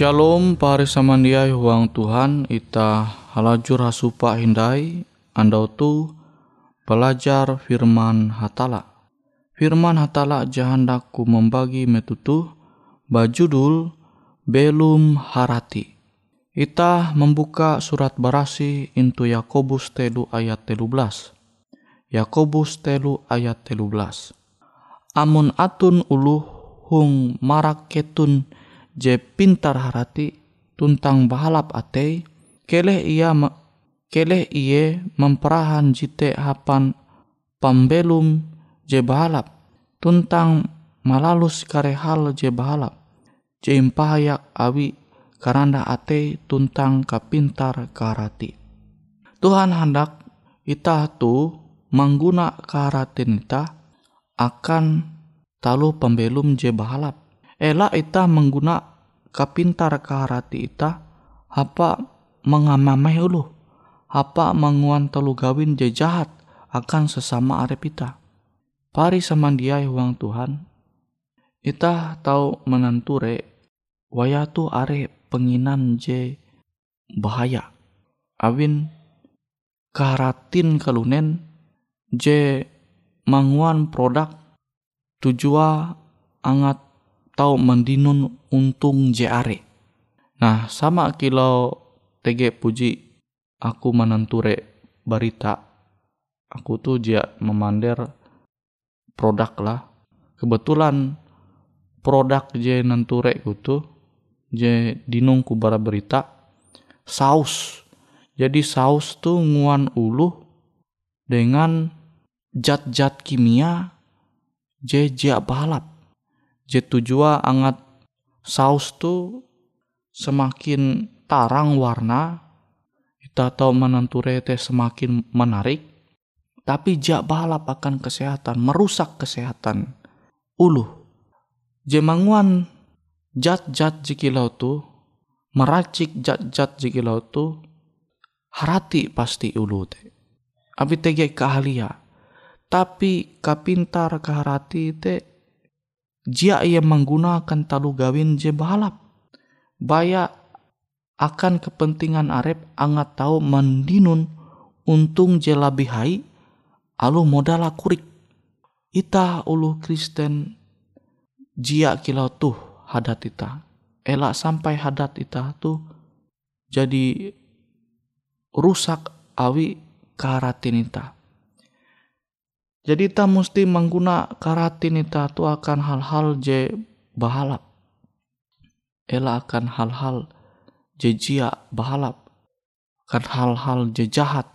Shalom pari samandiai huang Tuhan ita halajur hasupa hindai andau tu belajar firman hatala. Firman hatala jahandaku membagi metutu bajudul belum harati. Ita membuka surat barasi into Yakobus telu ayat telu belas. Yakobus telu ayat telu belas. Amun atun uluh hung marak ketun je pintar harati tuntang bahalap atei keleh ia me, keleh iye memperahan jite hapan pambelum je bahalap tuntang malalus kare hal je bahalap je impahayak awi karanda ate tuntang kapintar karati. Tuhan hendak ita tu mengguna karatin ita akan talu pembelum je bahalap. Ela ita mengguna kapintar karati ita apa mengamamai ulu apa menguan telu gawin je jahat akan sesama arep ita. Pari samandiai huang Tuhan, ita tahu menanture waya tu are penginan je bahaya. Awin karatin kalunen je manguan produk tujua angat tau mendinun untung je are. Nah sama kilo tege puji aku menenture barita. Aku tuh dia memander produk lah. Kebetulan produk je nenture kutu je dinung ku bara berita saus. Jadi saus tuh nguan ulu dengan zat-zat kimia je balap je tujua angat saus tuh semakin tarang warna kita tahu menenture teh semakin menarik tapi jak balap akan kesehatan merusak kesehatan ulu jemanguan jat-jat jikilau tu meracik jat-jat jikilau tu harati pasti ulu te abi tege keahlia tapi kapintar keharati te jia ia menggunakan talu gawin je balap baya akan kepentingan arep angat tahu mendinun untung je lebih hai alu modal kurik ita ulu Kristen jia kilau tuh hadat ita. Elak sampai hadat ita tuh jadi rusak awi karatin ita jadi kita mesti mengguna karatin ita tuh akan hal-hal je bahalap. Elak akan hal-hal je jia bahalap. Akan hal-hal je jahat.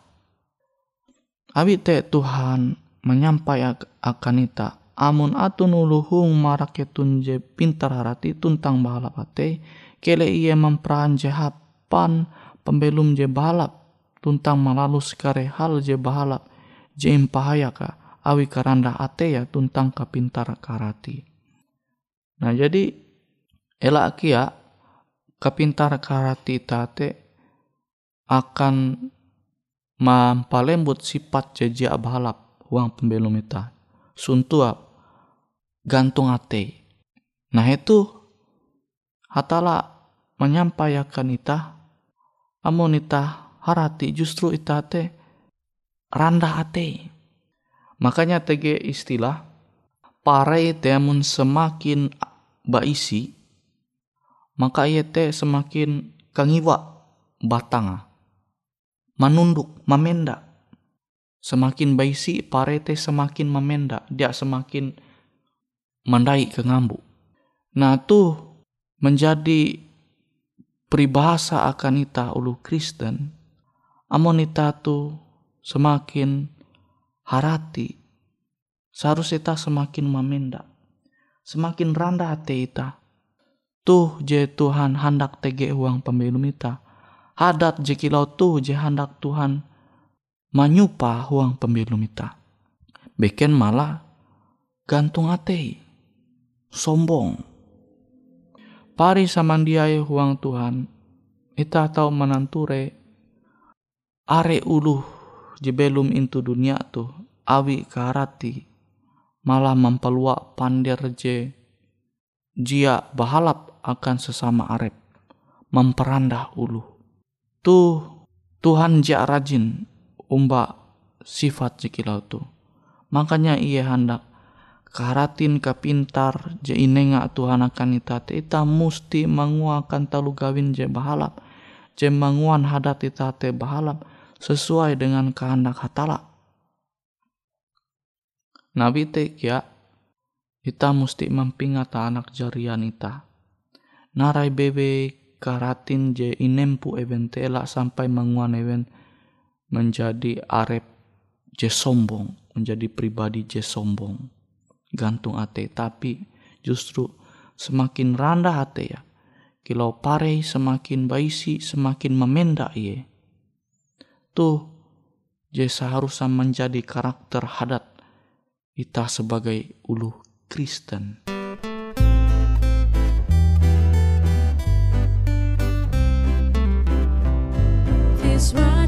Abi te Tuhan menyampaikan akan ita. Amun atun uluhung maraketun je pintar harati tuntang balap ate kele ia memperan je hapan pembelum je balap tuntang malalus kare hal je balap je impahaya ka awi karanda ate ya tuntang kapintar karati nah jadi elak kia kapintar karati tate akan mampalembut sifat jeja balap uang pembelum ita suntua gantung ate. Nah itu hatala menyampaikan ita amun ita harati justru ita te randa ate. Makanya tege istilah pare temun semakin baisi maka ia te semakin kangiwa batanga manunduk mamenda semakin baisi parete semakin memenda dia semakin mandai ke ngambu. Nah tuh menjadi peribahasa akan ita ulu Kristen. Amon ita tuh semakin harati. Seharus ita semakin memenda. Semakin rendah hati ita. Tuh je Tuhan hendak tege uang pembelum ita. Hadat je kilau tuh je hendak Tuhan menyupa uang pembelum ita. Beken malah gantung atei sombong. Pari samandiai huang Tuhan, ita tahu menanture are uluh jebelum intu dunia tu awi karati malah mempelua pandir je. Jia bahalap akan sesama arep memperandah ulu tuh Tuhan jia rajin umba sifat jikilau tu. Makanya ia hendak karatin kapintar je inenga Tuhan akan ita ita musti menguakan talu gawin je bahalap. Je menguan hadat ita te bahalap sesuai dengan kehendak hatala. Nabi tekya, kita mesti mempingat anak jarian kita. Narai bebe karatin je inempu eventela sampai menguan even menjadi arep je sombong, menjadi pribadi je sombong. Gantung ate, tapi justru semakin rendah ate ya. Kilau pare semakin baisi, semakin memenda ye itu je seharusnya menjadi karakter hadat kita sebagai ulu Kristen. This one.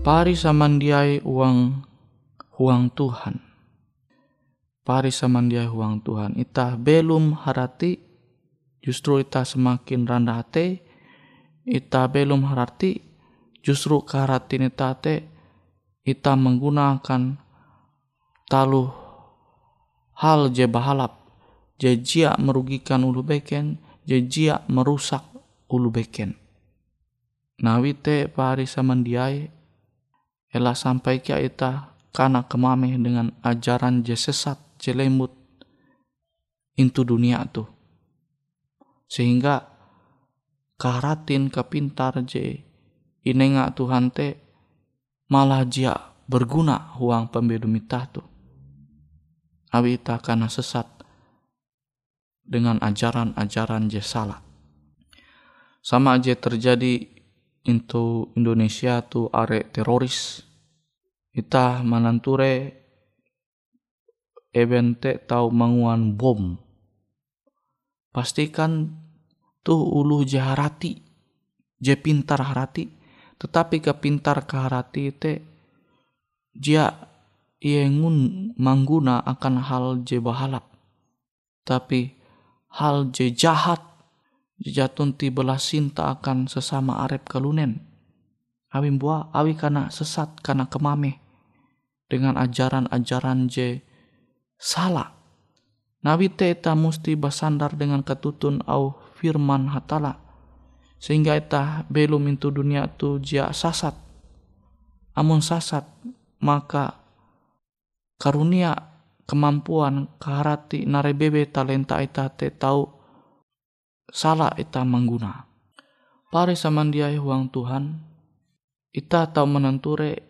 Pari samandiai uang huang Tuhan. Pari samandiai uang Tuhan. Ita belum harati, justru ita semakin rendah hati. Ita belum harati, justru karatin ita te. Ita menggunakan taluh hal je bahalap. Jejia merugikan ulu beken, jejia merusak ulu beken. Nawite pari samandiai Ela sampai kia ita karena kemame dengan ajaran je sesat, je intu dunia tu. Sehingga karatin kepintar je inenga Tuhan te malah jia berguna huang pembedumitah tu. awi ita karena sesat dengan ajaran-ajaran je salah. Sama aja terjadi into Indonesia tuh are teroris. Ita mananture ebente tau manguan bom. Pastikan tuh ulu jaharati, je pintar harati, tetapi kepintar keharati te dia iengun mangguna akan hal je bahalap. Tapi hal je jahat jatun ti belas cinta akan sesama arep kalunen. Awi buah awi kana sesat kana kemame dengan ajaran-ajaran je salah. Nabi teta musti basandar dengan ketutun au firman hatala. Sehingga eta belum itu dunia tu jia sasat. Amun sasat maka karunia kemampuan kaharati narebebe talenta ita te tau salah ita mangguna. Pare samandiai huang Tuhan, ita tau menenture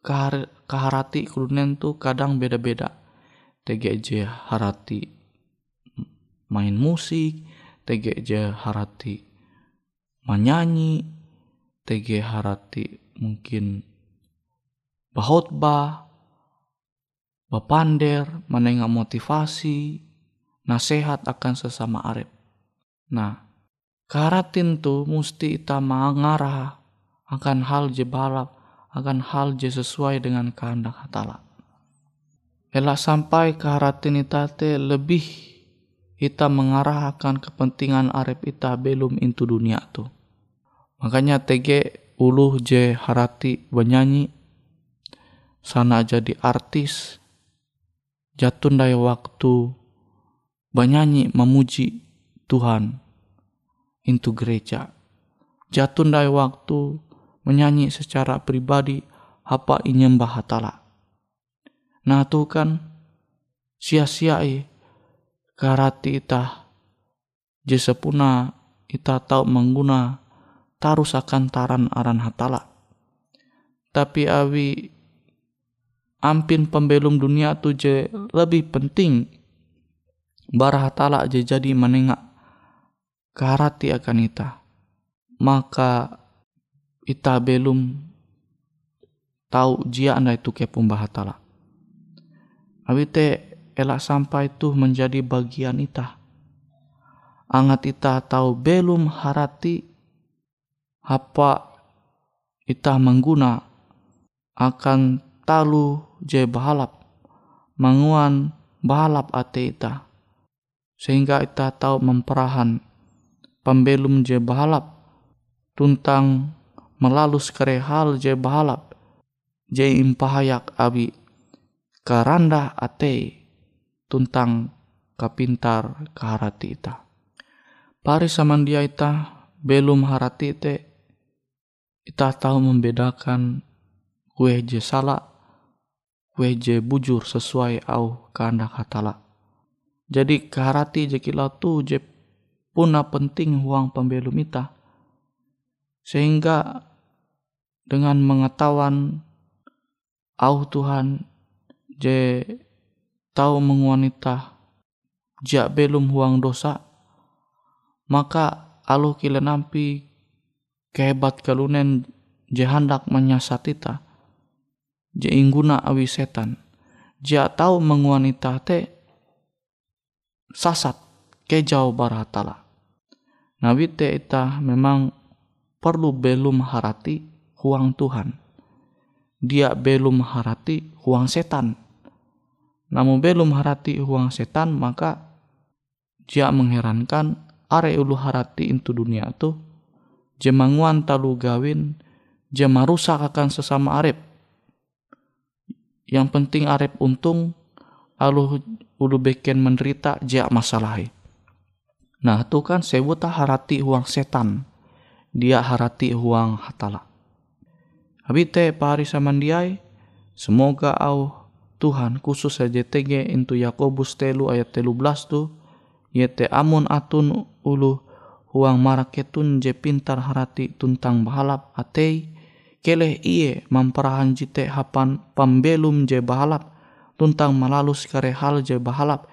kahar, kaharati kurunen tu kadang beda-beda. TGJ harati main musik, TGJ harati menyanyi, TG harati mungkin bahotbah, bapander, menengah motivasi, nasihat akan sesama arep. Nah, karatin tu mesti kita mengarah akan hal je balap, akan hal je sesuai dengan kehendak hatala. Elak sampai keharatin ita te lebih kita mengarahkan kepentingan arep ita belum into dunia tu. Makanya TG uluh je harati bernyanyi sana jadi artis jatun dari waktu bernyanyi memuji Tuhan into gereja. Jatun dari waktu menyanyi secara pribadi apa inyembah hatala? Nah tuh kan sia-sia karati ita jesepuna ita tahu mengguna tarus akan taran aran hatala. Tapi awi ampin pembelum dunia tu je lebih penting barah hatala je jadi menengak karati akan ita maka ita belum tahu jia anda itu ke pembahatala Abi te elak sampai tuh menjadi bagian ita. Angat ita tahu belum harati apa ita mengguna akan talu je bahalap manguan bahalap ate ita. Sehingga ita tahu memperahan pembelum je bahalap tuntang melalus kere hal je bahalap je impahayak abi karanda ate tuntang kapintar kaharati ita. Pari samandia ita belum harati te ita tahu membedakan kue je salah kue je bujur sesuai au kehendak hatala. Jadi keharati je kila tu je puna penting huang pembelum ita. Sehingga dengan mengetahuan au Tuhan je tahu mengwanita jak belum huang dosa maka alu kile nampi kehebat kalunen je hendak menyasat ita je ingguna awi setan. Ja tahu mengwanita te sasat ke jauh baratala nabi te ita memang perlu belum harati huang Tuhan. Dia belum harati huang setan. Namun belum harati uang setan maka dia mengherankan are ulu harati itu dunia tu? Jemanguan talu gawin jema rusak akan sesama arep. Yang penting arep untung alu ulu beken menderita jia masalah nah tu kan sebuta harati uang setan. Dia harati uang hatala. Habite pari samandiai semoga au Tuhan khusus saja TG into Yakobus telu ayat telu belas tu yete amun atun ulu huang maraketun je pintar harati tuntang bahalap atei keleh iye mamperahan jite hapan pambelum je bahalap tuntang malalus kare hal je bahalap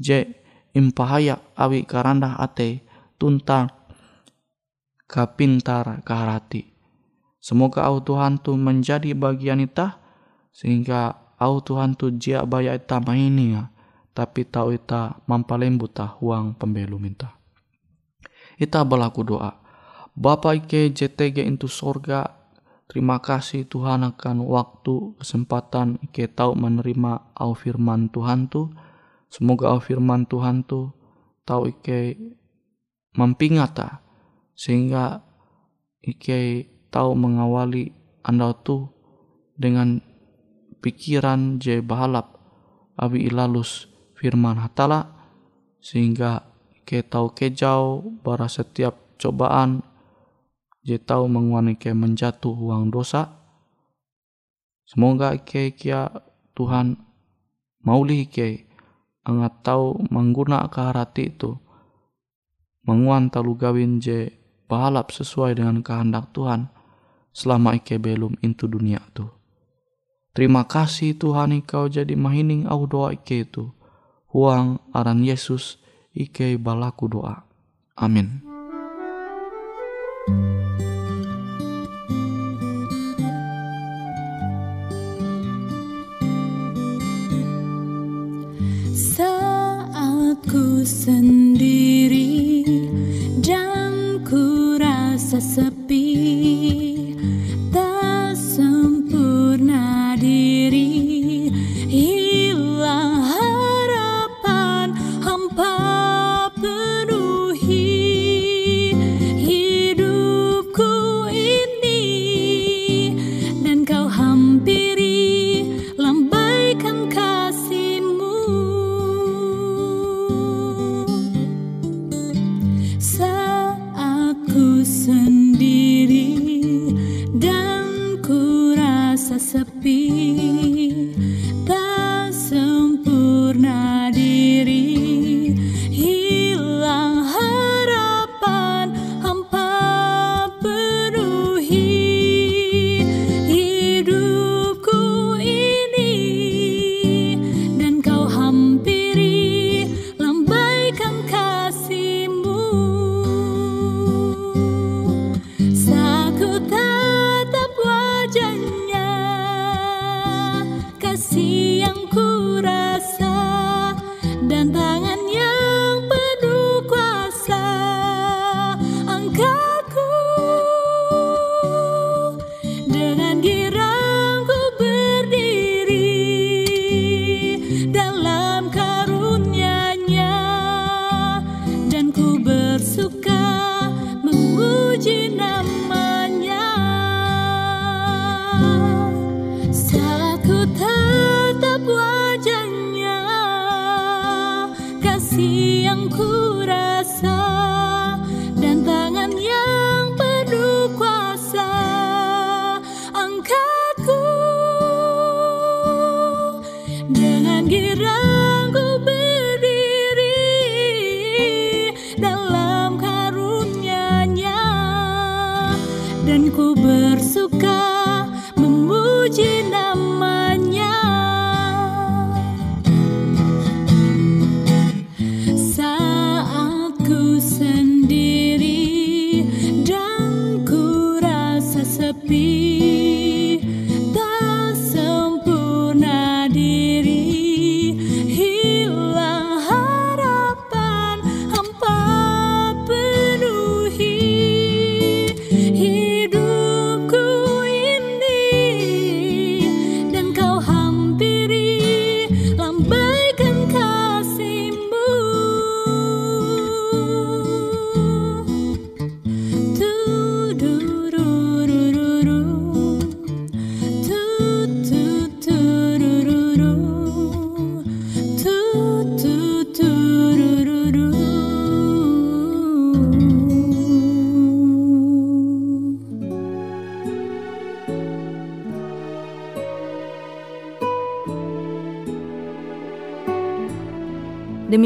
je impahayak awi karandah ate tuntang kapintar kaharati. Semoga au Tuhan tu menjadi bagian ita sehingga au Tuhan tu jia baya ita maini ya, tapi tahu ita mampalembu ta huang pembelu minta. Ita berlaku doa. Bapa ike JTG itu sorga, terima kasih Tuhan akan waktu kesempatan ike tahu menerima au firman Tuhan tu. Semoga firman Tuhan tu tahu ike mampingata sehingga ike tahu mengawali anda tu dengan pikiran je bahalap abi ilalus firman hatala sehingga ke tahu kejau bara setiap cobaan je tahu menguani ke menjatuh uang dosa. Semoga ke kia Tuhan maulih ke angat tahu mengguna ke harati itu menguan talu gawin je bahalap sesuai dengan kehendak Tuhan selama ike belum into dunia tu. Terima kasih Tuhan ikau jadi mahining au doa ike itu. Huang aran Yesus ike balaku doa. Amin. Saat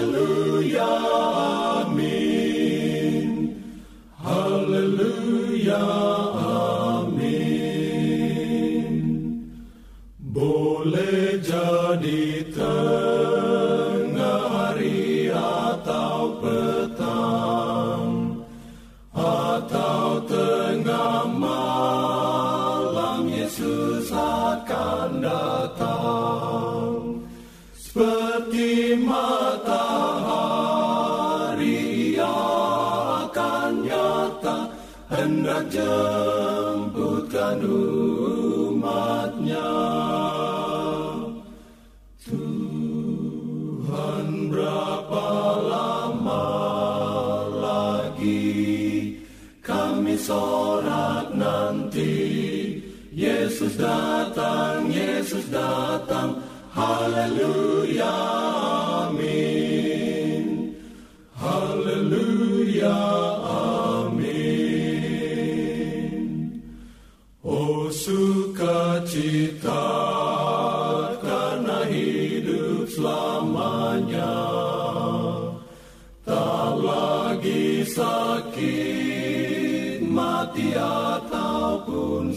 Hallelujah, Amen. Hallelujah.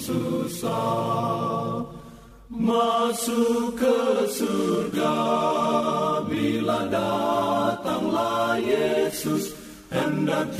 Susah. Masuk ke surga. Bila datanglah Yesus Hendak